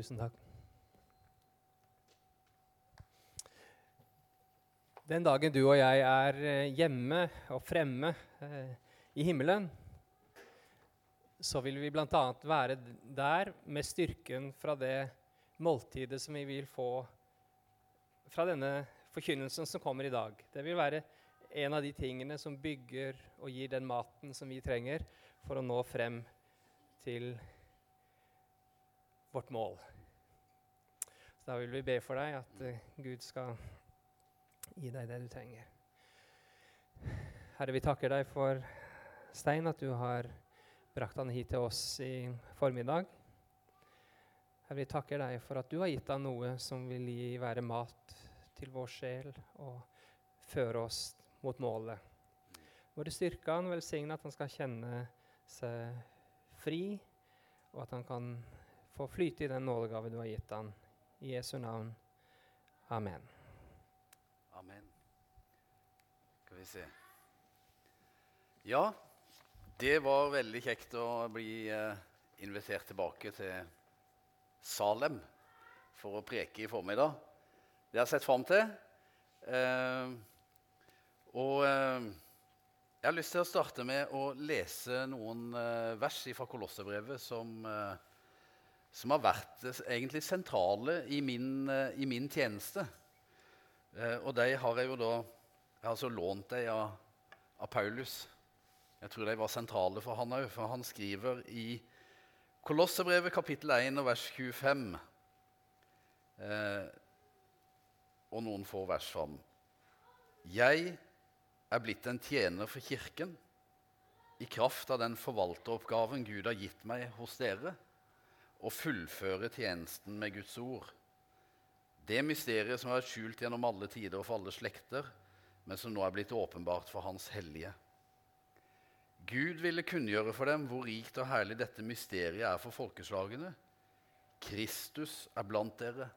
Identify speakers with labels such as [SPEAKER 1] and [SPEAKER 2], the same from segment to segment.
[SPEAKER 1] Tusen takk. Den dagen du og jeg er eh, hjemme og fremme eh, i himmelen, så vil vi bl.a. være der med styrken fra det måltidet som vi vil få fra denne forkynnelsen som kommer i dag. Det vil være en av de tingene som bygger og gir den maten som vi trenger for å nå frem til vårt mål. Da vil vi be for deg at uh, Gud skal gi deg det du trenger. Herre, vi takker deg for Stein, at du har brakt han hit til oss i formiddag. Herre, vi takker deg for at du har gitt han noe som vil gi være mat til vår sjel og føre oss mot målet. Bare styrke han, velsigne at han skal kjenne seg fri, og at han kan få flyte i den nådegave du har gitt han. I Jesu navn. Amen.
[SPEAKER 2] Amen. Skal vi se Ja, det var veldig kjekt å bli eh, invitert tilbake til Salem for å preke i formiddag. Det har jeg sett fram til. Eh, og eh, jeg har lyst til å starte med å lese noen vers fra Kolosserbrevet som som har vært egentlig sentrale i min, eh, i min tjeneste. Eh, og de har jeg jo da jeg har altså lånt dem av, av, Paulus. Jeg tror de var sentrale for han òg, for han skriver i Kolossebrevet kapittel 1 og vers 25 eh, og noen få vers fram. Jeg er blitt en tjener for Kirken i kraft av den forvalteroppgaven Gud har gitt meg hos dere og fullføre tjenesten med Guds ord. Det mysteriet som har vært skjult gjennom alle tider og for alle slekter, men som nå er blitt åpenbart for Hans hellige. Gud ville kunngjøre for dem hvor rikt og herlig dette mysteriet er for folkeslagene. Kristus er blant dere,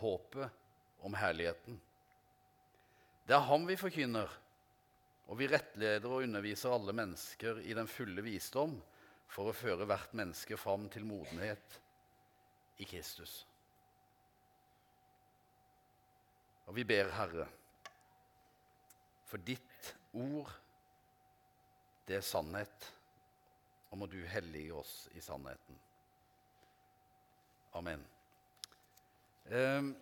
[SPEAKER 2] håpet om herligheten. Det er ham vi forkynner, og vi rettleder og underviser alle mennesker i den fulle visdom for å føre hvert menneske fram til modenhet i Kristus. Og vi ber, Herre, for ditt ord, det er sannhet, og må du hellige oss i sannheten. Amen. Um,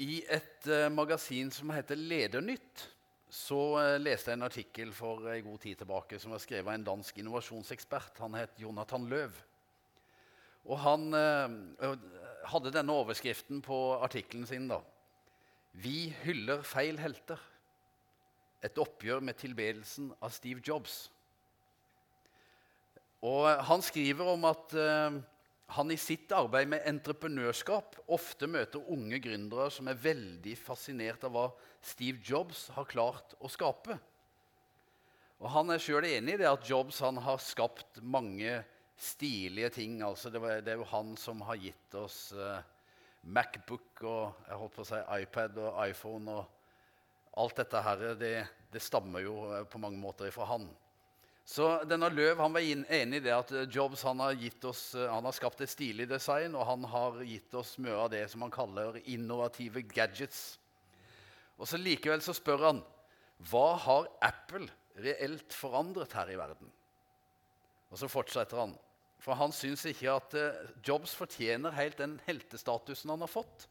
[SPEAKER 2] I et uh, magasin som heter Ledernytt, så eh, leste jeg en artikkel for en god tid tilbake som var skrevet av en dansk innovasjonsekspert. Han het Jonathan Løv. Og han eh, hadde denne overskriften på artikkelen sin. da. Vi hyller feil helter. Et oppgjør med tilbedelsen av Steve Jobs. Og han skriver om at eh, han i sitt arbeid med entreprenørskap ofte møter unge gründere som er veldig fascinert av hva Steve Jobs har klart å skape. Og Han er sjøl enig i det at Jobs har skapt mange stilige ting. Altså det, var, det, er jo han som har gitt oss uh, Macbook og jeg holdt på å si iPad og iPhone. og Alt dette her, det, det stammer jo uh, på mange måter ifra han. Så denne Løv han var enig i det at eh, Jobs han har, oss, eh, han har, skapt et stilig design, og han har gitt oss mye av det som han kaller innovative gadgets. Og så Likevel så spør han hva har Apple reelt forandret her i verden. Og så fortsetter han. For han syns ikke at eh, Jobs fortjener helt den heltestatusen han har fått.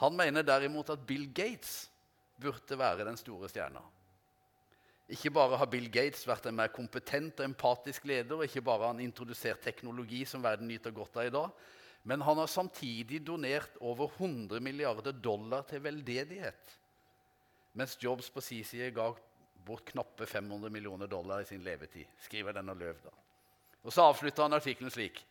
[SPEAKER 2] Han mener derimot at Bill Gates burde være den store stjerna. Ikke bare har Bill Gates vært en mer kompetent og empatisk leder, og ikke bare har han introdusert teknologi som verden nyter godt av i dag, men han har samtidig donert over 100 milliarder dollar til veldedighet. Mens Jobs på sin side ga bort knappe 500 millioner dollar i sin levetid. skriver denne Løv da. Og Så avslutter han artikkelen slik.: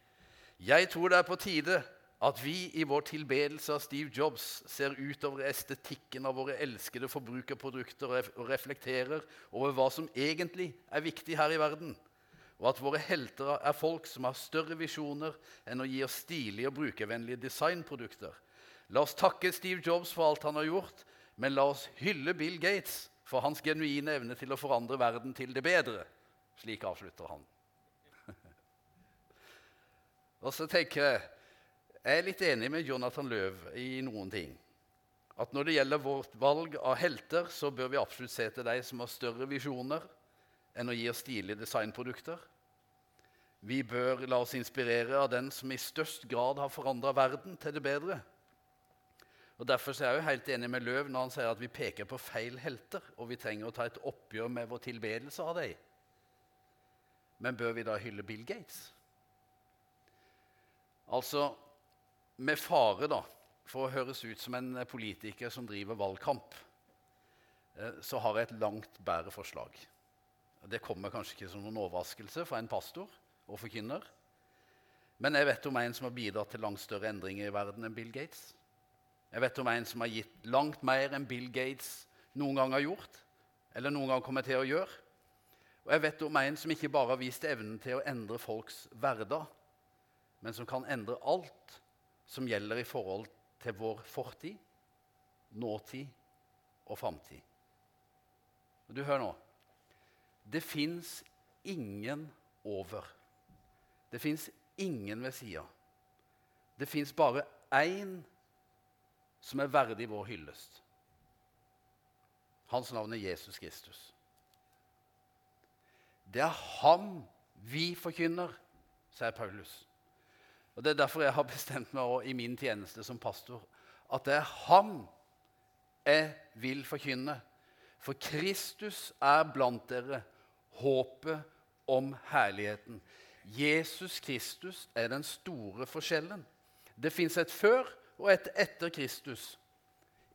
[SPEAKER 2] Jeg tror det er på tide at vi i vår tilbedelse av Steve Jobs ser utover estetikken av våre elskede forbrukerprodukter og reflekterer over hva som egentlig er viktig her i verden, og at våre helter er folk som har større visjoner enn å gi oss stilige og brukervennlige designprodukter. La oss takke Steve Jobs for alt han har gjort, men la oss hylle Bill Gates for hans genuine evne til å forandre verden til det bedre. Slik avslutter han. og så tenker jeg Jeg er litt enig med Jonathan Løv i noen ting. At når det gjelder vårt valg av helter, så bør vi absolutt se til de som har større visjoner enn å gi oss stilige designprodukter. Vi bør la oss inspirere av den som i størst grad har forandra verden til det bedre. Og Derfor er jeg jo helt enig med Løv når han sier at vi peker på feil helter, og vi trenger å ta et oppgjør med vår tilbedelse av dem. Men bør vi da hylle Bill Gates? Altså, med fare da, for å høres ut som en politiker som driver valgkamp, eh, så har jeg et langt bedre forslag. Det kommer kanskje ikke som noen overraskelse fra en pastor og forkynner. Men jeg vet om en som har bidratt til langt større endringer i verden enn Bill Gates. Jeg vet om en som har gitt langt mer enn Bill Gates noen gang har gjort, eller noen gang kommer til å gjøre. Og jeg vet om en som ikke bare har vist evnen til å endre folks hverdag, men som kan endre alt som gjelder i forhold til vår fortid, nåtid og framtid. Du hører nå. Det fins ingen over. Det fins ingen ved sida. Det fins bare én som er verdig vår hyllest. Hans navn er Jesus Kristus. Det er ham vi forkynner, sier Paulus. Og Det er derfor jeg har bestemt meg i min tjeneste som pastor at det er han jeg vil forkynne. For Kristus er blant dere håpet om herligheten. Jesus Kristus er den store forskjellen. Det fins et før og et etter Kristus.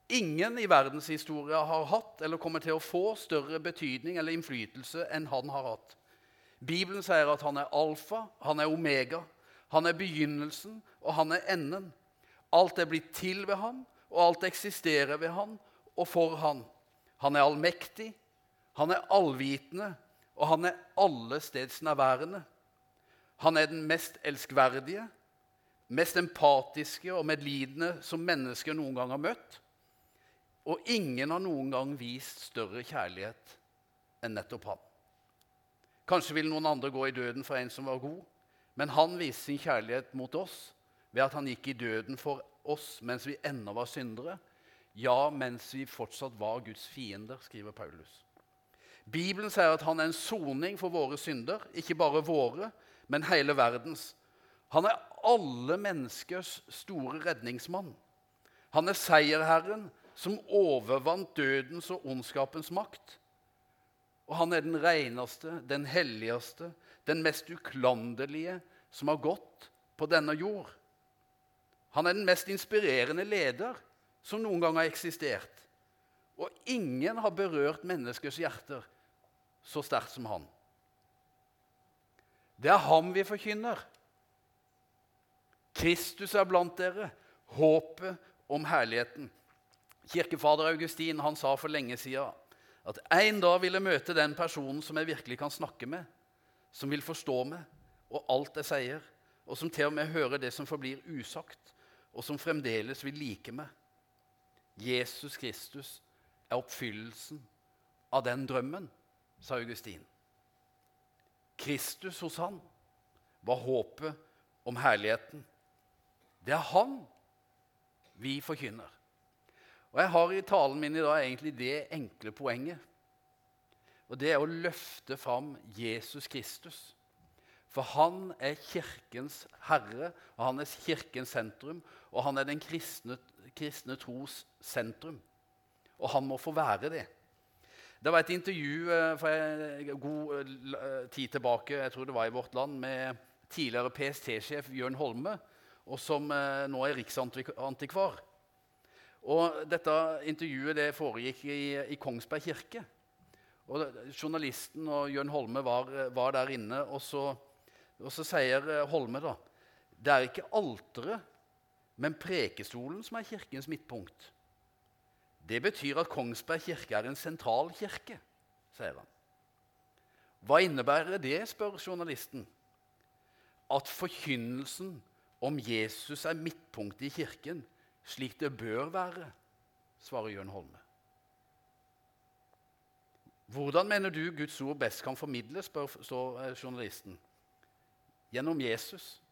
[SPEAKER 2] Ingen i verdenshistoria har hatt eller kommer til å få større betydning eller innflytelse enn han har hatt. Bibelen sier at han er alfa, han er omega, han er begynnelsen, og han er enden. Alt er blitt til ved han, og alt eksisterer ved han og for han. Han er allmektig, han er allvitende, og han er alle stedsnærværende. Han er den mest elskverdige, mest empatiske og medlidende som mennesker noen gang har møtt. Og ingen har noen gang vist større kjærlighet enn nettopp han. Kanskje vil noen andre gå i døden for en som var god, men han viste sin kjærlighet mot oss ved at han gikk i døden for oss mens vi ennå var syndere. Ja, mens vi fortsatt var Guds fiender, skriver Paulus. Bibelen sier at han er en soning for våre synder, ikke bare våre, men hele verdens. Han er alle menneskers store redningsmann. Han er seierherren som overvant dødens og ondskapens makt. Og han er den reneste, den helligste, den mest uklanderlige som har gått på denne jord. Han er den mest inspirerende leder som noen gang har eksistert. Og ingen har berørt menneskers hjerter så sterkt som han. Det er ham vi forkynner. Kristus er blant dere, håpet om herligheten. Kirkefader Augustin han sa for lenge siden at en dag vil jeg møte den personen som jeg virkelig kan snakke med, som vil forstå meg og alt jeg sier, og som til og med hører det som forblir usagt, og som fremdeles vil like meg. Jesus Kristus er oppfyllelsen av den drømmen, sa Augustin. Kristus hos han var håpet om herligheten. Det er han vi forkynner. Og Jeg har i talen min i dag egentlig det enkle poenget. Og Det er å løfte fram Jesus Kristus. For han er kirkens herre, og han er kirkens sentrum. Og han er den kristne, kristne tros sentrum. Og han må få være det. Det var et intervju eh, for en god eh, tid tilbake jeg tror det var i Vårt Land, med tidligere PST-sjef Jørn Holme, og som eh, nå er riksantikvar. Og dette intervjuet det foregikk i, i Kongsberg kirke. Og Journalisten og Jørn Holme var, var der inne, og så, og så, sier Holme da det er ikke alteret, men prekestolen som er kirkens midtpunkt. Det betyr at Kongsberg kirke er en sentral kirke, sier han. Hva innebærer det, spør journalisten. At forkynnelsen om Jesus er midtpunktet i kirken, slik det bør være, svarer Jørn Holme. Hvordan mener du Guds ord best kan formidles, spør journalisten. Gjennom Jesus.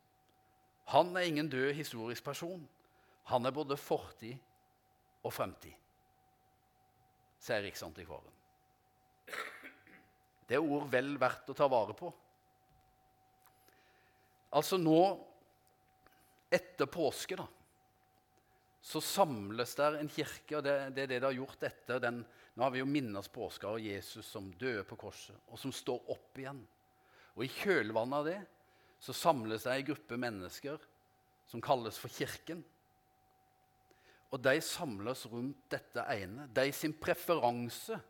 [SPEAKER 2] Han er ingen død historisk person. Han er både fortid og fremtid, sier Riksantikvaren. Det er ord vel verdt å ta vare på. Altså nå, etter påske, da, så samles der en kirke, og det, det er det det har gjort etter den Nå har vi jo minnes påska og Jesus som døde på korset, og som står opp igjen. Og i kjølvannet av det så samles det ei gruppe mennesker som kalles for Kirken. Og de samles rundt dette ene. De sin preferanse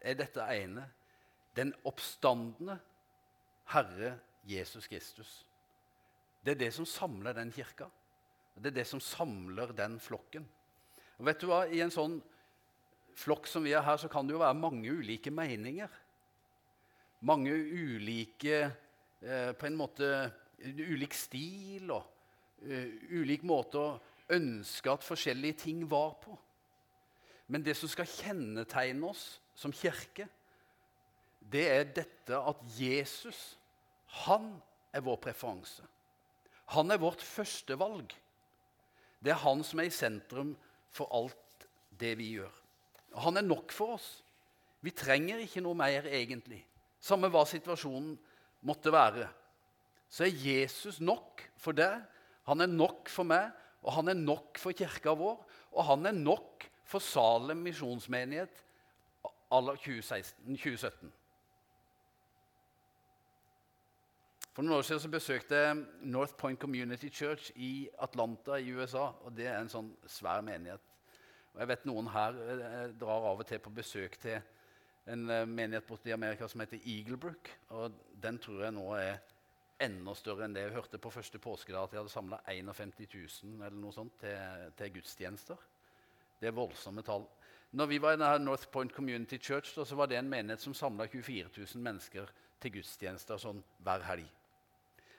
[SPEAKER 2] er dette ene. Den oppstandende Herre Jesus Kristus. Det er det som samler den kirka. Det er det som samler den flokken. Og vet du hva? I en sånn flokk som vi er her, så kan det jo være mange ulike meninger. Mange ulike eh, På en måte ulik stil og uh, ulik måte å ønske at forskjellige ting var på. Men det som skal kjennetegne oss som kirke, det er dette at Jesus, han er vår preferanse. Han er vårt førstevalg. Det er han som er i sentrum for alt det vi gjør. Han er nok for oss. Vi trenger ikke noe mer, egentlig. Samme hva situasjonen måtte være. Så er Jesus nok for deg, han er nok for meg, og han er nok for kirka vår. Og han er nok for Salem misjonsmenighet à la 2017. For noen år siden så besøkte jeg North Point Community Church i Atlanta i USA. og Det er en sånn svær menighet. Og jeg vet Noen her eh, drar av og til på besøk til en eh, menighet borte i Amerika som heter Eaglebrook. og Den tror jeg nå er enda større enn det jeg hørte på første påskedag. At de hadde samla 51 000 eller noe sånt til, til, gudstjenester. Det er voldsomme tall. Når vi var i denne North Point Community Church, så var det en menighet som samla 24 000 mennesker til gudstjenester sånn hver helg.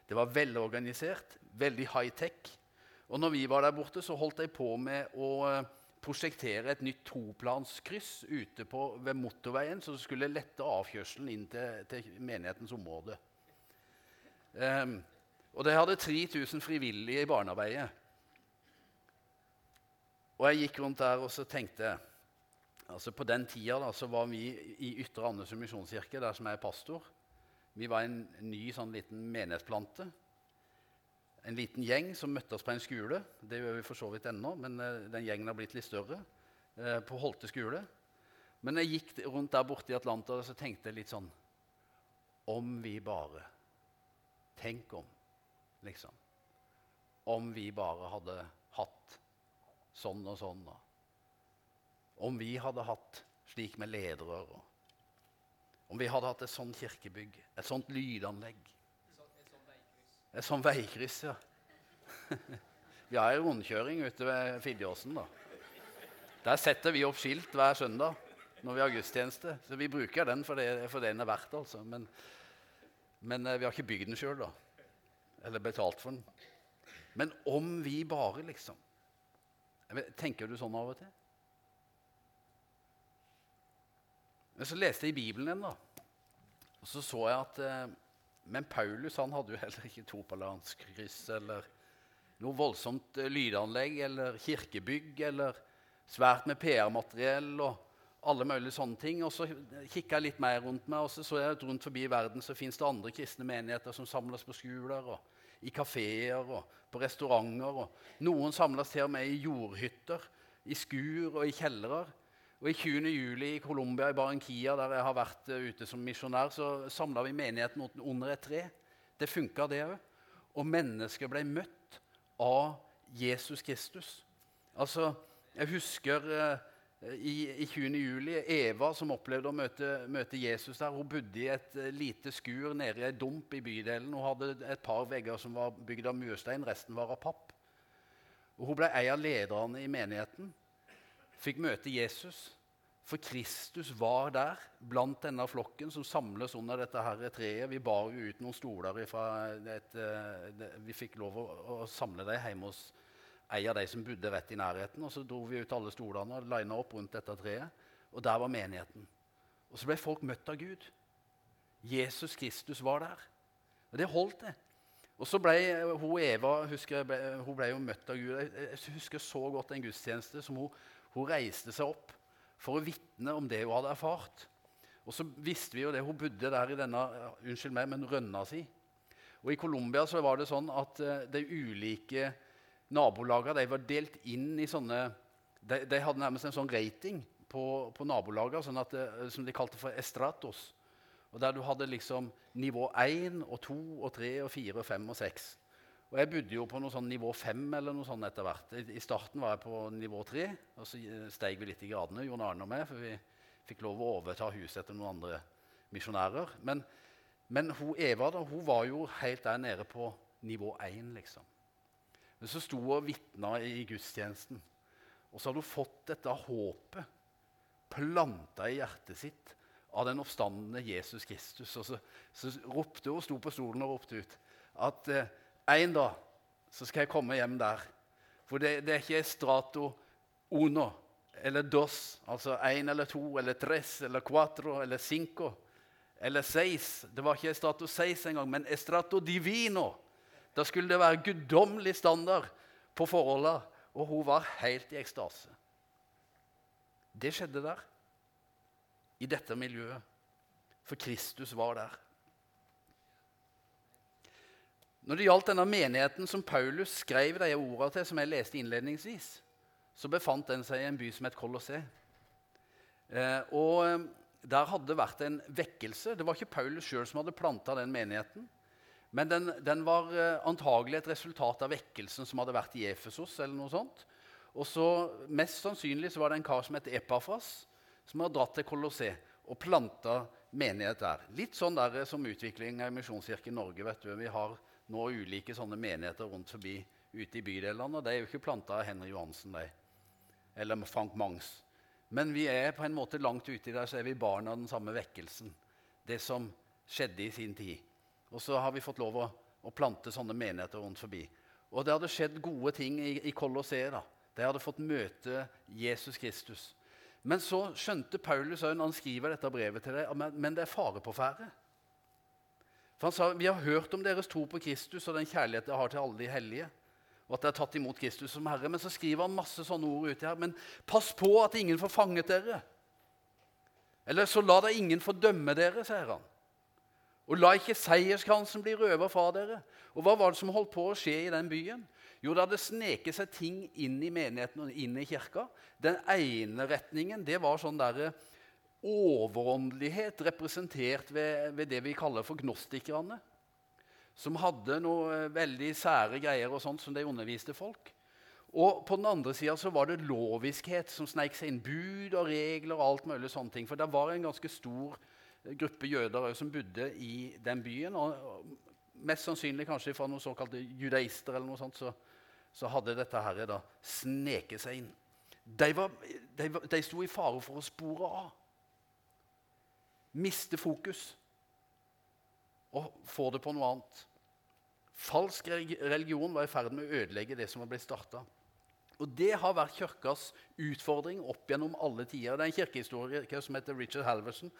[SPEAKER 2] Det var velorganisert, veldig high-tech. Og når vi var der borte, så holdt de på med å eh, prosjektere et nytt toplanskryss ute på, ved motorveien, det skulle lette avkjørselen inn til, til menighetens område. Um, og de hadde 3000 frivillige i barnearbeidet. Og jeg gikk rundt der og så tenkte altså På den tida da, så var vi i Ytre Andesund misjonskirke, der som jeg er pastor. Vi var en ny sånn liten menighetsplante. En liten gjeng som møtte oss på en skole. Det gjør vi for så vidt ennå, men uh, den gjengen har blitt litt større. Uh, på Holte skole. Men jeg gikk rundt der borte i Atlanta og så tenkte jeg litt sånn Om vi bare Tenk om, liksom. Om vi bare hadde hatt sånn og sånn. Da. Om vi hadde hatt slik med ledere og om vi hadde hatt et sånt kirkebygg, et sånt lydanlegg. Et sånn veikryss, ja. vi har ei rundkjøring ute ved Fidjåsen. da. Der setter vi opp skilt hver søndag når vi har gudstjeneste. Så vi bruker den for det, for det den er verdt. altså. Men, men eh, vi har ikke bygd den sjøl, da. Eller betalt for den. Men om vi bare, liksom Tenker du sånn av og til? Men så leste jeg i Bibelen igjen, da. Og så så jeg at eh, Men Paulus han hadde jo heller ikke topalanskryss eller noe voldsomt eh, lydanlegg eller kirkebygg eller svært med PR-materiell og alle mulige sånne ting. Og så kikka jeg litt mer rundt meg, og så så jeg at rundt forbi verden så fins det andre kristne menigheter som samles på skoler og i kafeer og på restauranter. og Noen samles til og med i jordhytter, i skur og i kjellere. Og I 20. juli i Colombia, i Barranquilla, der jeg har vært uh, ute som misjonær, så samla vi menigheten under et tre. Det funka, det òg. Og mennesker ble møtt av Jesus Kristus. Altså, Jeg husker uh, i, i, 20. juli Eva som opplevde å møte, møte Jesus der. Hun bodde i et uh, lite skur nede i ei dump i bydelen. Hun hadde et par vegger som var bygd av murstein, resten var av papp. Og Hun ble en av lederne i menigheten fikk møte Jesus. For Kristus var der blant denne flokken som samles under dette her treet. Vi bar jo ut noen stoler ifra et, det, Vi fikk lov å, å samle dem hjemme hos en av de som bodde rett i nærheten. Og så dro vi ut alle stolene og lina opp rundt dette treet. Og der var menigheten. Og så ble folk møtt av Gud. Jesus Kristus var der. Og det holdt, det. Og så ble hun Eva husker ble, hun ble jo møtt av Gud. Jeg husker så godt en gudstjeneste som hun, hun reiste seg opp for å vitne om det hun hadde erfart. Og så visste vi jo det, Hun bodde der i denne unnskyld meg, men rønna si. Og I Colombia så var det sånn at uh, de ulike nabolagene var delt inn i sånne De, de hadde nærmest en sånn rating på, på nabolagene sånn uh, som de kalte for estratos. Og Der du hadde liksom nivå 1 og 2 og 3 og 4 og 5 og 6. Og Jeg bodde jo på noe sånn nivå fem eller noe sånt etter hvert. I, starten var jeg på nivå tre, og så steg vi litt i gradene, Jon Arne og meg, for vi fikk lov å overta huset etter noen andre misjonærer. Men, men hun, Eva da, hun var jo helt der nede på nivå én, liksom. Men så sto hun og vitna i gudstjenesten. Og så hadde hun fått dette håpet planta i hjertet sitt av den oppstandende Jesus Kristus. Og så, så ropte hun, sto på stolen og ropte ut at eh, en dag så skal jeg komme hjem der. For det, det er ikke strato uno eller dos, altså én eller to eller tres eller cuatro eller cinco eller seis. Det var ikke strato seis engang, men estrato divino. Da skulle det være guddommelig standard på forholdene, og hun var helt i ekstase. Det skjedde der i dette miljøet. For Kristus var der. Når det gjaldt denne menigheten som Paulus skrev de ordene til, som jeg leste innledningsvis, så befant den seg i en by som het Kolossé. Eh, og eh, der hadde det vært en vekkelse. Det var ikke Paulus sjøl som hadde planta den menigheten. Men den, den var eh, antagelig et resultat av vekkelsen som hadde vært i Efesos. eller noe sånt. Og så Mest sannsynlig så var det en kar som het Epafras, som hadde dratt til Kolossé og planta menighet der. Litt sånn der som utvikling i Misjonskirken Norge. vet du. Vi har nå ulike sånne menigheter rundt forbi ute i bydelene. og De er jo ikke planta av Henry Johansen de. eller Frank Mangs. Men vi er på en måte langt ute i der, så er vi barn av den samme vekkelsen. Det som skjedde i sin tid. Og så har vi fått lov å, å plante sånne menigheter rundt forbi. Og det hadde skjedd gode ting i, i da. De hadde fått møte Jesus Kristus. Men så skjønte Paulus når han skriver dette brevet til deg, men det er fare på ferde. For Han sa vi har hørt om deres tro på Kristus og den kjærlighet dere har til alle de hellige. og at dere har tatt imot Kristus som Herre. Men så skriver han masse sånne ord uti her. Men pass på at ingen får fanget dere. Eller så la da ingen få dømme dere, sier han. Og la ikke seierskransen bli røva fra dere. Og hva var det som holdt på å skje i den byen? Jo, det hadde sneket seg ting inn i menigheten og inn i kirka. Den ene retningen det var sånn der eh, overåndelighet representert ved, ved, det vi kaller for gnostikerne. Som hadde noe eh, veldig sære greier og sånt som de underviste folk. Og på den andre sida var det loviskhet som sneik seg inn. Bud og regler og alt mulig sånne ting. For det var en ganske stor eh, gruppe jøder som bodde i den byen. og Mest sannsynlig kanskje fra noen såkalte judaister eller noe sånt. Så, så hadde dette her da sneket seg inn. De, var, de, de sto i fare for å spore av. Miste fokus og få det på noe annet. Falsk religion var i ferd med å ødelegge det som var blitt starta. Og Det har vært kirkas utfordring opp gjennom alle tider. Det er en kirkehistoriker som heter Richard Halverson.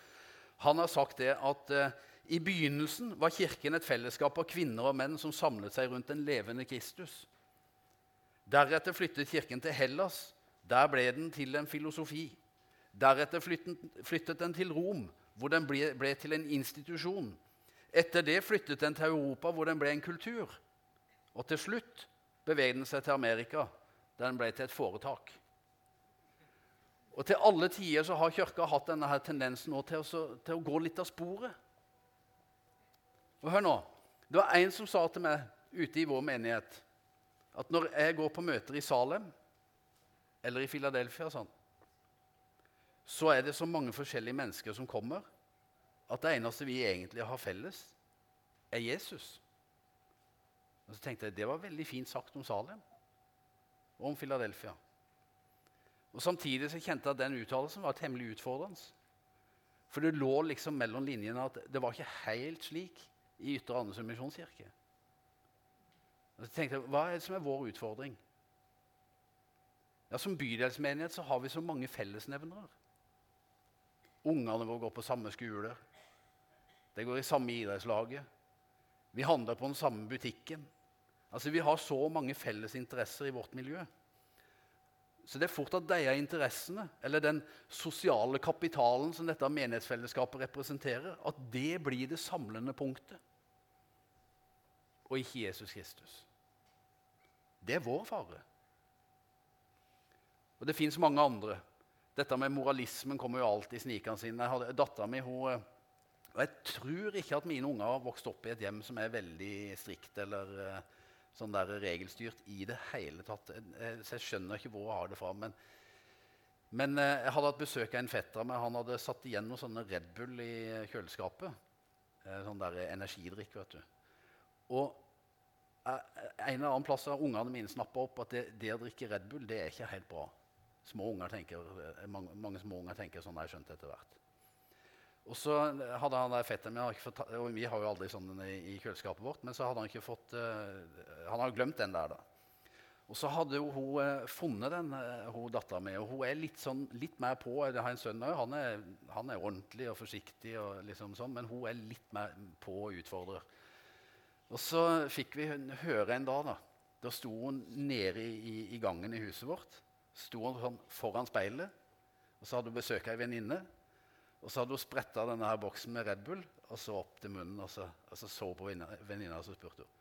[SPEAKER 2] Han har sagt det at eh, i begynnelsen var Kirken et fellesskap av kvinner og menn som samlet seg rundt den levende Kristus. Deretter flyttet kirken til Hellas. Der ble den til en filosofi. Deretter flyttet, flyttet den til Rom, hvor den ble, ble, til en institusjon. Etter det flyttet den til Europa, hvor den ble en kultur. Og til slutt beveget den seg til Amerika, der den ble til et foretak. Og Til alle tider så har Kirka hatt denne her tendensen til å, til, å, gå litt av sporet. Og hør nå, Det var en som sa til meg ute i vår menighet at når jeg går på møter i Salem eller i Philadelphia, sånn, så er det så mange forskjellige mennesker som kommer, at det eneste vi egentlig har felles, er Jesus. Og så tenkte jeg det var veldig fint sagt om Salem og om Philadelphia. Og Samtidig så kjente jeg at den uttalelsen var temmelig utfordrende. For det lå liksom mellom linjene at det var ikke helt slik i Ytre Andesund misjonskirke. Og så tenkte jeg, Hva er det som er vår utfordring? Ja, Som bydelsmenighet så har vi så mange fellesnevnere. Ungene våre går på samme skole. De går i samme idrettslaget. Vi handler på den samme butikken. Altså, Vi har så mange felles interesser i vårt miljø. Så det er fort at de interessene, eller den sosiale kapitalen som dette menighetsfellesskapet representerer, at det blir det samlende punktet, og ikke Jesus Kristus. Det er vår fare. Og det fins mange andre. Dette med moralismen kommer jo alltid snikende inn. Dattera mi hun, og Jeg tror ikke at mine unger har vokst opp i et hjem som er veldig strikt eller uh, sånn der regelstyrt i det hele tatt. Så jeg skjønner ikke hvor jeg har det fra. Men, men jeg hadde hatt besøk av en fetter av meg. Han hadde satt igjen noen sånne Red Bull i kjøleskapet. Sånn der energidrikk, vet du. Og en eller annen plass har ungene mine snappa opp at det, det, å drikke Red Bull det er ikke helt bra. Små unger tenker, mange, mange små unger tenker sånn har jeg skjønt etter hvert. Og så hadde han der fetteren min og Vi har jo aldri sånn i, i, kjøleskapet vårt, men så hadde han ikke fått uh, Han hadde glemt den der, da. Og så hadde jo hun uh, funnet den, uh, hun dattera mi, og hun er litt, sånn, litt mer på. Jeg har en sønn òg. Han, han, er ordentlig og forsiktig, og liksom sånn, men hun er litt mer på og utfordrer. Og så fikk vi høre en dag da, Da sto hun nede i, i gangen i huset vårt. Sto hun sånn foran speilet, og så hadde hun besøk av ei venninne. Og så hadde hun spretta denne her boksen med Red Bull og så opp til munnen og så, og så, så på venninna og så spurte hun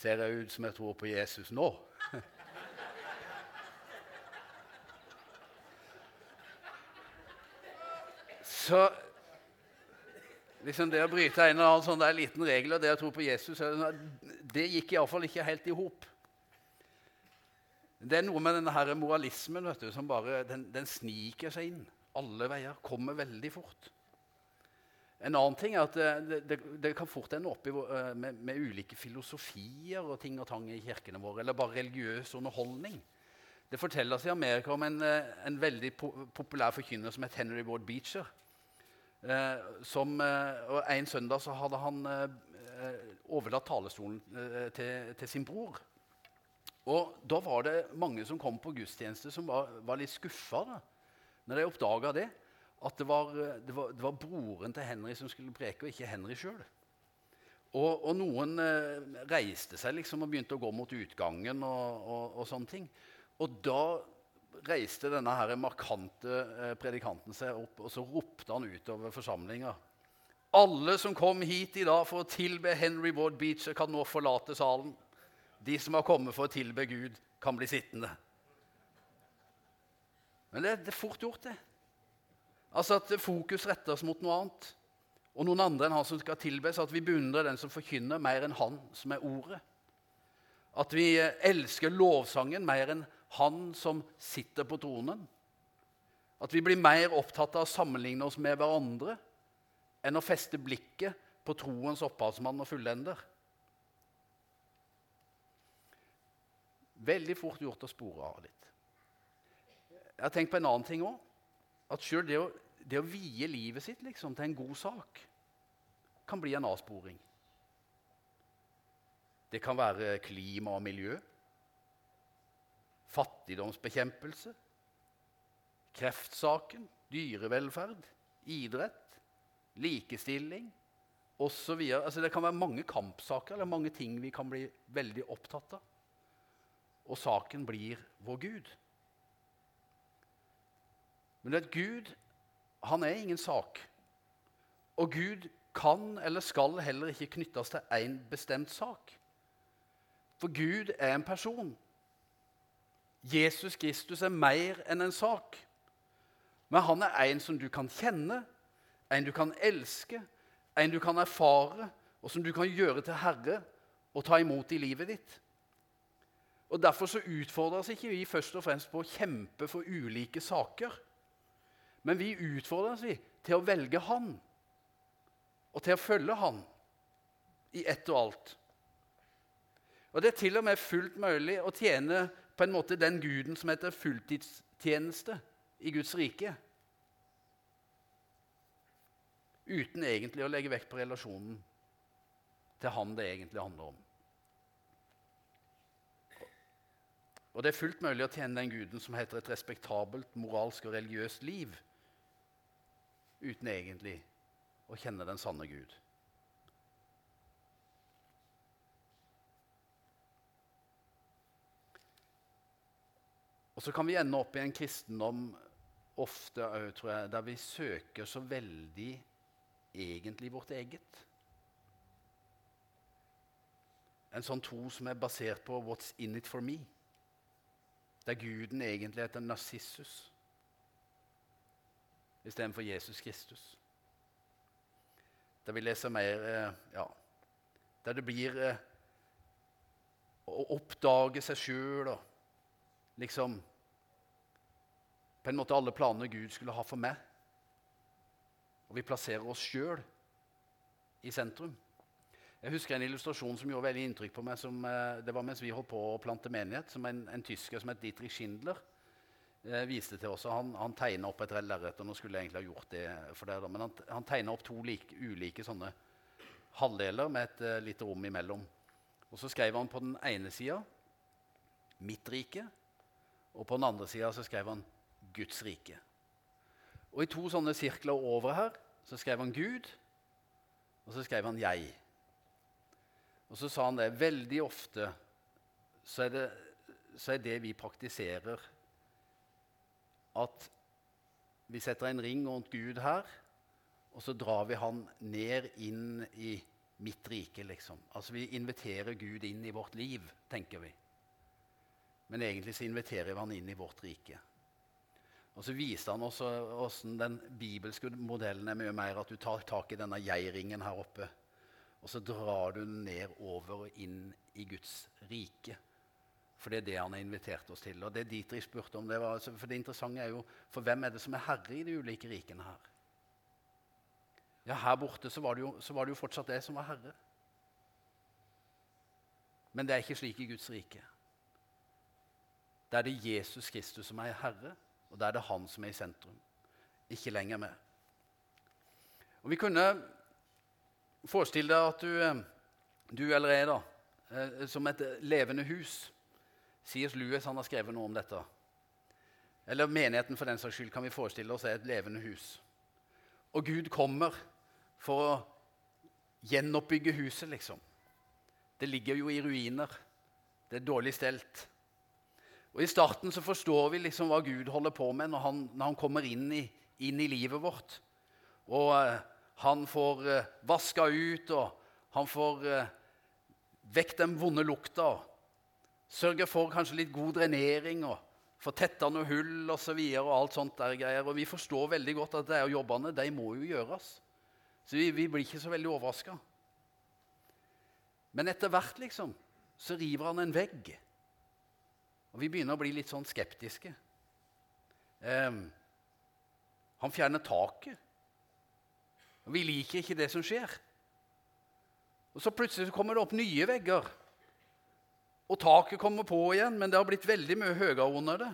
[SPEAKER 2] Ser jeg ut som jeg tror på Jesus nå? så liksom det å bryte en eller annen sånn der liten regel og det å tro på Jesus, det gikk iallfall ikke helt i hop. Det er noe med denne her moralismen vet du, som bare den, den sniker seg inn alle veier. Kommer veldig fort. En annen ting er at det, det, det kan fort ende opp i, eh, med, med, ulike filosofier og ting og tang i kirkene våre, eller bare religiøs underholdning. Det fortelles i Amerika om en, eh, en veldig po populær forkynner som het Henry Ward Beecher. Eh, som, eh, og En søndag så hadde han eh, overlatt talerstolen eh, til, til, sin bror. Og Da var det mange som kom på gudstjeneste, som var, var litt skuffa når de oppdaga det, at det var, det, var, det var, broren til Henry som skulle preke, og ikke Henry sjøl. Og, og, noen eh, reiste seg liksom og begynte å gå mot utgangen. og, og, og sånne ting. Og da reiste denne her markante eh, predikanten seg opp, og så ropte han utover forsamlinga. Alle som kom hit i dag for å tilbe Henry Ward Beecher, kan nå forlate salen. De som har kommet for å tilbe Gud, kan bli sittende. Men det, det er fort gjort, det. Altså At fokus rettes mot noe annet. Og noen andre enn han som skal tilbes. At vi beundrer den som forkynner, mer enn han som er ordet. At vi elsker lovsangen mer enn han som sitter på tronen. At vi blir mer opptatt av å sammenligne oss med hverandre enn å feste blikket på troens opphavsmann og fullender. Veldig fort gjort å spore av litt. Jeg har tenkt på en annen ting òg. At sjøl det, det, å vie livet sitt liksom, til en god sak kan bli en avsporing. Det kan være klima og miljø, fattigdomsbekjempelse, kreftsaken, dyrevelferd, idrett, likestilling osv. Altså, det kan være mange kampsaker eller mange ting vi kan bli veldig opptatt av. Og saken blir vår Gud. Men vet, Gud han er ingen sak. Og Gud kan eller skal heller ikke knyttes til én bestemt sak. For Gud er en person. Jesus Kristus er mer enn en sak. Men han er en som du kan kjenne, en du kan elske, en du kan erfare, og som du kan gjøre til herre og ta imot i livet ditt. Og Derfor så utfordres ikke vi først og fremst på å kjempe for ulike saker. Men vi utfordres vi til å velge Han og til å følge Han i ett og alt. Og Det er til og med fullt mulig å tjene på en måte den guden som heter fulltidstjeneste i Guds rike. Uten egentlig å legge vekt på relasjonen til han det egentlig handler om. Og det er fullt mulig å tjene den guden som heter et respektabelt moralsk og religiøst liv, uten egentlig å kjenne den sanne Gud. Og så kan vi ende opp i en kristendom ofte eh, tror jeg, der vi søker så veldig egentlig vårt eget. En sånn tro som er basert på 'what's in it for me'. Der guden egentlig heter Narsissus istedenfor Jesus Kristus. Der vi leser mer eh, ja, Der det blir eh, å oppdage seg sjøl og liksom På en måte alle planene Gud skulle ha for meg. Og vi plasserer oss sjøl i sentrum. Jeg husker en illustrasjon som gjorde veldig inntrykk på meg. Som, eh, det var mens vi holdt på å plante menighet. som En, en tysker som het Dietrich Schindler eh, viste til oss. Han, han tegna opp et lerret. Nå skulle jeg egentlig ha gjort det for dere, men han, han tegna opp to like, ulike sånne halvdeler med et uh, lite rom imellom. Og Så skrev han på den ene sida 'Mitt rike', og på den andre sida skrev han 'Guds rike'. Og I to sånne sirkler over her så skrev han 'Gud', og så skrev han 'jeg'. Og så sa han det veldig ofte så er det, så er det vi praktiserer, at vi setter en ring rundt Gud her, og så drar vi han ned inn i mitt rike, liksom. Altså Vi inviterer Gud inn i vårt liv, tenker vi. Men egentlig så inviterer vi han inn i vårt rike. Og så viste han også hvordan den bibelske modellen er mye mer at du tar tak i denne jeg-ringen her oppe. Og så drar du den ned over og inn i Guds rike. For det er det han har invitert oss til. Og det Dietrich spurte om, det var, for det interessante er jo for hvem er det som er herre i de ulike rikene her? Ja, Her borte så var, jo, så var det jo fortsatt det som var herre. Men det er ikke slik i Guds rike. Der er det Jesus Kristus som er herre, og der er det han som er i sentrum. Ikke lenger med. Og Vi kunne Forestill deg at du, eh, du eller jeg, da, eh, som et levende hus C.S. Lewis han har skrevet noe om dette. Eller menigheten for den saks skyld kan vi forestille oss er et levende hus. Og Gud kommer for å gjenoppbygge huset, liksom. Det ligger jo i ruiner. Det er dårlig stelt. Og I starten så forstår vi liksom hva Gud holder på med når han, når han kommer inn i, inn i, livet vårt. Og eh, han får uh, vaska ut, og han får uh, vekk den vonde lukta. Sørger for kanskje litt god drenering og får tetta noe hull og så og alt sånt der greier. Og vi forstår veldig godt at de jobbene de må jo gjøres. Så vi, vi blir ikke så veldig overraska. Men etter hvert liksom, så river han en vegg. Og vi begynner å bli litt sånn skeptiske. Um, han fjerner taket. Vi liker ikke det som skjer. Og Så plutselig kommer det opp nye vegger. Og taket kommer på igjen, men det har blitt veldig mye høyere under det.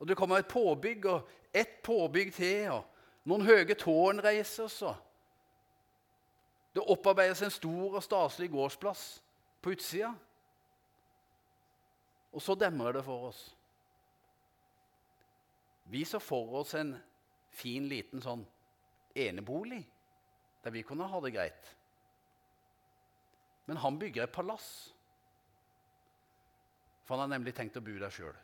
[SPEAKER 2] Og det kommer et påbygg og ett påbygg til, og noen høye tårn reises. Og det opparbeides en stor og staselig gårdsplass på utsida. Og så demrer det for oss. Vi så for oss en fin, liten sånn enebolig der vi kunne ha det greit. Men han bygger et palass. For han har nemlig tenkt å bo der sjøl.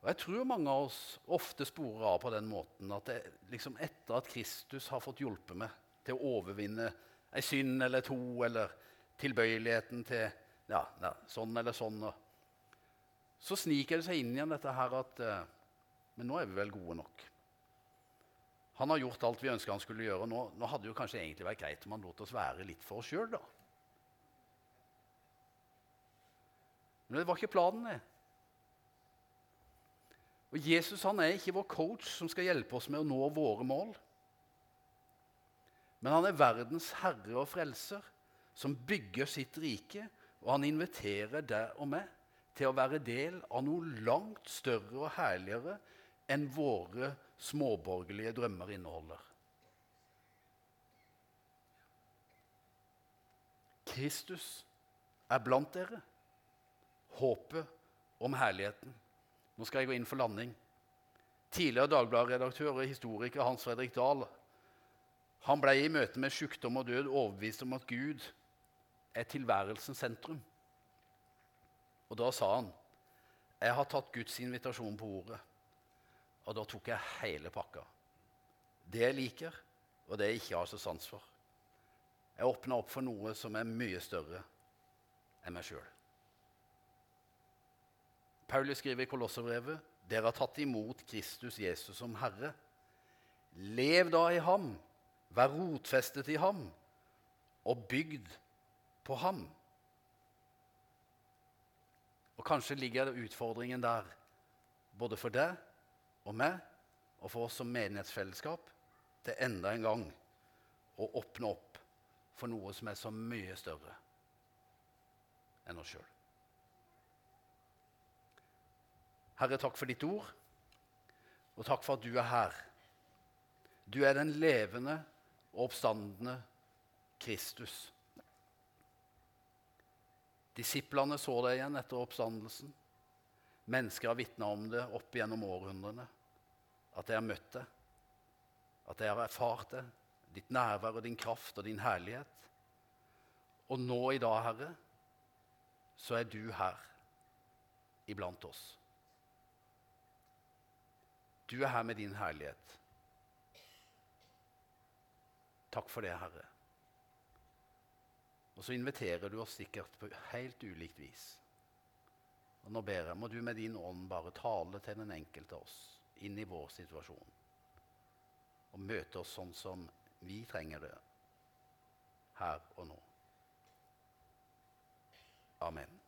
[SPEAKER 2] Og Jeg tror mange av oss ofte sporer av på den måten at det, liksom etter at Kristus har fått hjulpet meg til å overvinne ei synd eller to, eller tilbøyeligheten til ja, ja, sånn eller sånn, så sniker det seg inn igjen dette her at eh, Men nå er vi vel gode nok. Han har gjort alt vi ønska han skulle gjøre. Nå, nå hadde det jo kanskje egentlig vært greit om han lot oss være litt for oss sjøl, da. Men det var ikke planen, det. Og Jesus han er ikke vår coach som skal hjelpe oss med å nå våre mål. Men han er verdens herre og frelser, som bygger sitt rike. Og han inviterer deg og meg til å være del av noe langt større og herligere enn våre småborgerlige drømmer inneholder. Kristus er blant dere. Håpet om herligheten. Nå skal jeg gå inn for landing. Tidligere Dagbladet-redaktør og historiker Hans Fredrik Dahl han ble i møte med sykdom og død overbevist om at Gud er tilværelsens sentrum. Og da sa han, 'Jeg har tatt Guds invitasjon på ordet.' Og da tok jeg hele pakka. Det jeg liker, og det jeg ikke har så sans for. Jeg åpna opp for noe som er mye større enn meg sjøl. Paulus skriver i Kolosserbrevet dere har tatt imot Kristus Jesus som Herre. Lev da i ham, vær rotfestet i ham og bygd på ham. Og Kanskje ligger det utfordringen der, både for deg og meg og for oss som menighetsfellesskap, til enda en gang å åpne opp for noe som er så mye større enn oss sjøl. Herre, takk for ditt ord, og takk for at du er her. Du er den levende og oppstandende Kristus. Disiplene så deg igjen etter oppstandelsen. Mennesker har vitna om det opp gjennom århundrene. At de har møtt det, at de har erfart det, ditt nærvær og din kraft og din herlighet. Og nå i dag, Herre, så er du her iblant oss. Du er her med din herlighet. Takk for det, Herre. Og så inviterer du oss sikkert på helt ulikt vis. Og nå ber jeg, må du med din ånd bare tale til den enkelte av oss inn i vår situasjon. Og møte oss sånn som vi trenger det her og nå. Amen.